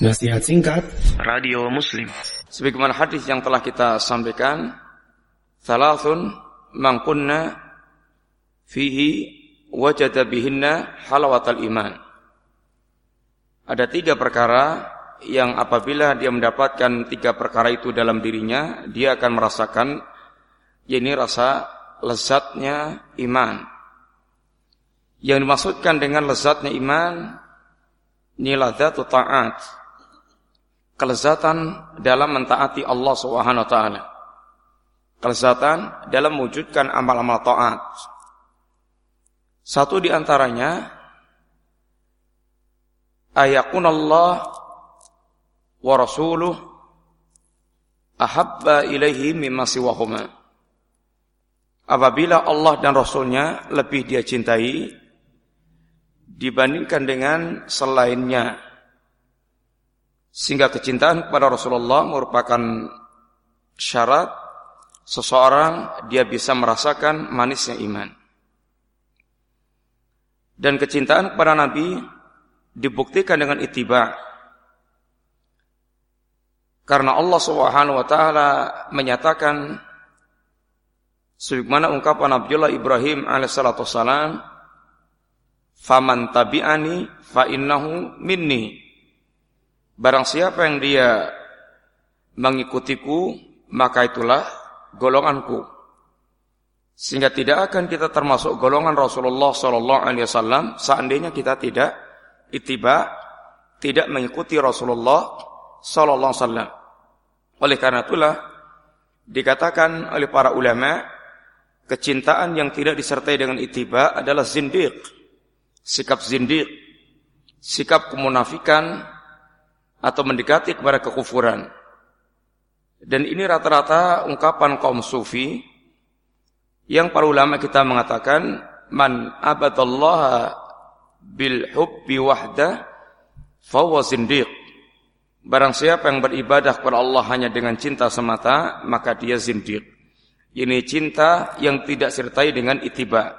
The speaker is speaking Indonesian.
Nasihat singkat. Radio Muslim. Sebagaimana hadis yang telah kita sampaikan Thalathun man kunna fihi wajada bihinna halawatal iman. Ada tiga perkara yang apabila dia mendapatkan tiga perkara itu dalam dirinya Dia akan merasakan ini rasa lezatnya iman. Yang dimaksudkan dengan lezatnya iman Niladzatu ta'at kelezatan dalam mentaati Allah Subhanahu wa taala. Kelezatan dalam mewujudkan amal-amal taat. Satu di antaranya ayakun Allah wa rasuluh ahabba ilaihi mimma siwahuma. Apabila Allah dan Rasulnya lebih dia cintai dibandingkan dengan selainnya sehingga kecintaan kepada Rasulullah merupakan syarat seseorang dia bisa merasakan manisnya iman. Dan kecintaan kepada Nabi dibuktikan dengan itiba. Karena Allah Subhanahu wa taala menyatakan sebagaimana ungkapan Abdullah Ibrahim alaihissalatu wassalam, "Faman tabi'ani fa innahu minni." Barang siapa yang dia mengikutiku, maka itulah golonganku. Sehingga tidak akan kita termasuk golongan Rasulullah Sallallahu Alaihi Wasallam seandainya kita tidak itiba, tidak mengikuti Rasulullah Sallallahu Alaihi Wasallam. Oleh karena itulah dikatakan oleh para ulama kecintaan yang tidak disertai dengan itiba adalah zindiq, sikap zindiq, sikap kemunafikan atau mendekati kepada kekufuran. Dan ini rata-rata ungkapan kaum sufi yang para ulama kita mengatakan man abadallaha bil hubbi wahda fahuwa zindiq. Barang siapa yang beribadah kepada Allah hanya dengan cinta semata, maka dia zindiq. Ini cinta yang tidak sertai dengan itiba.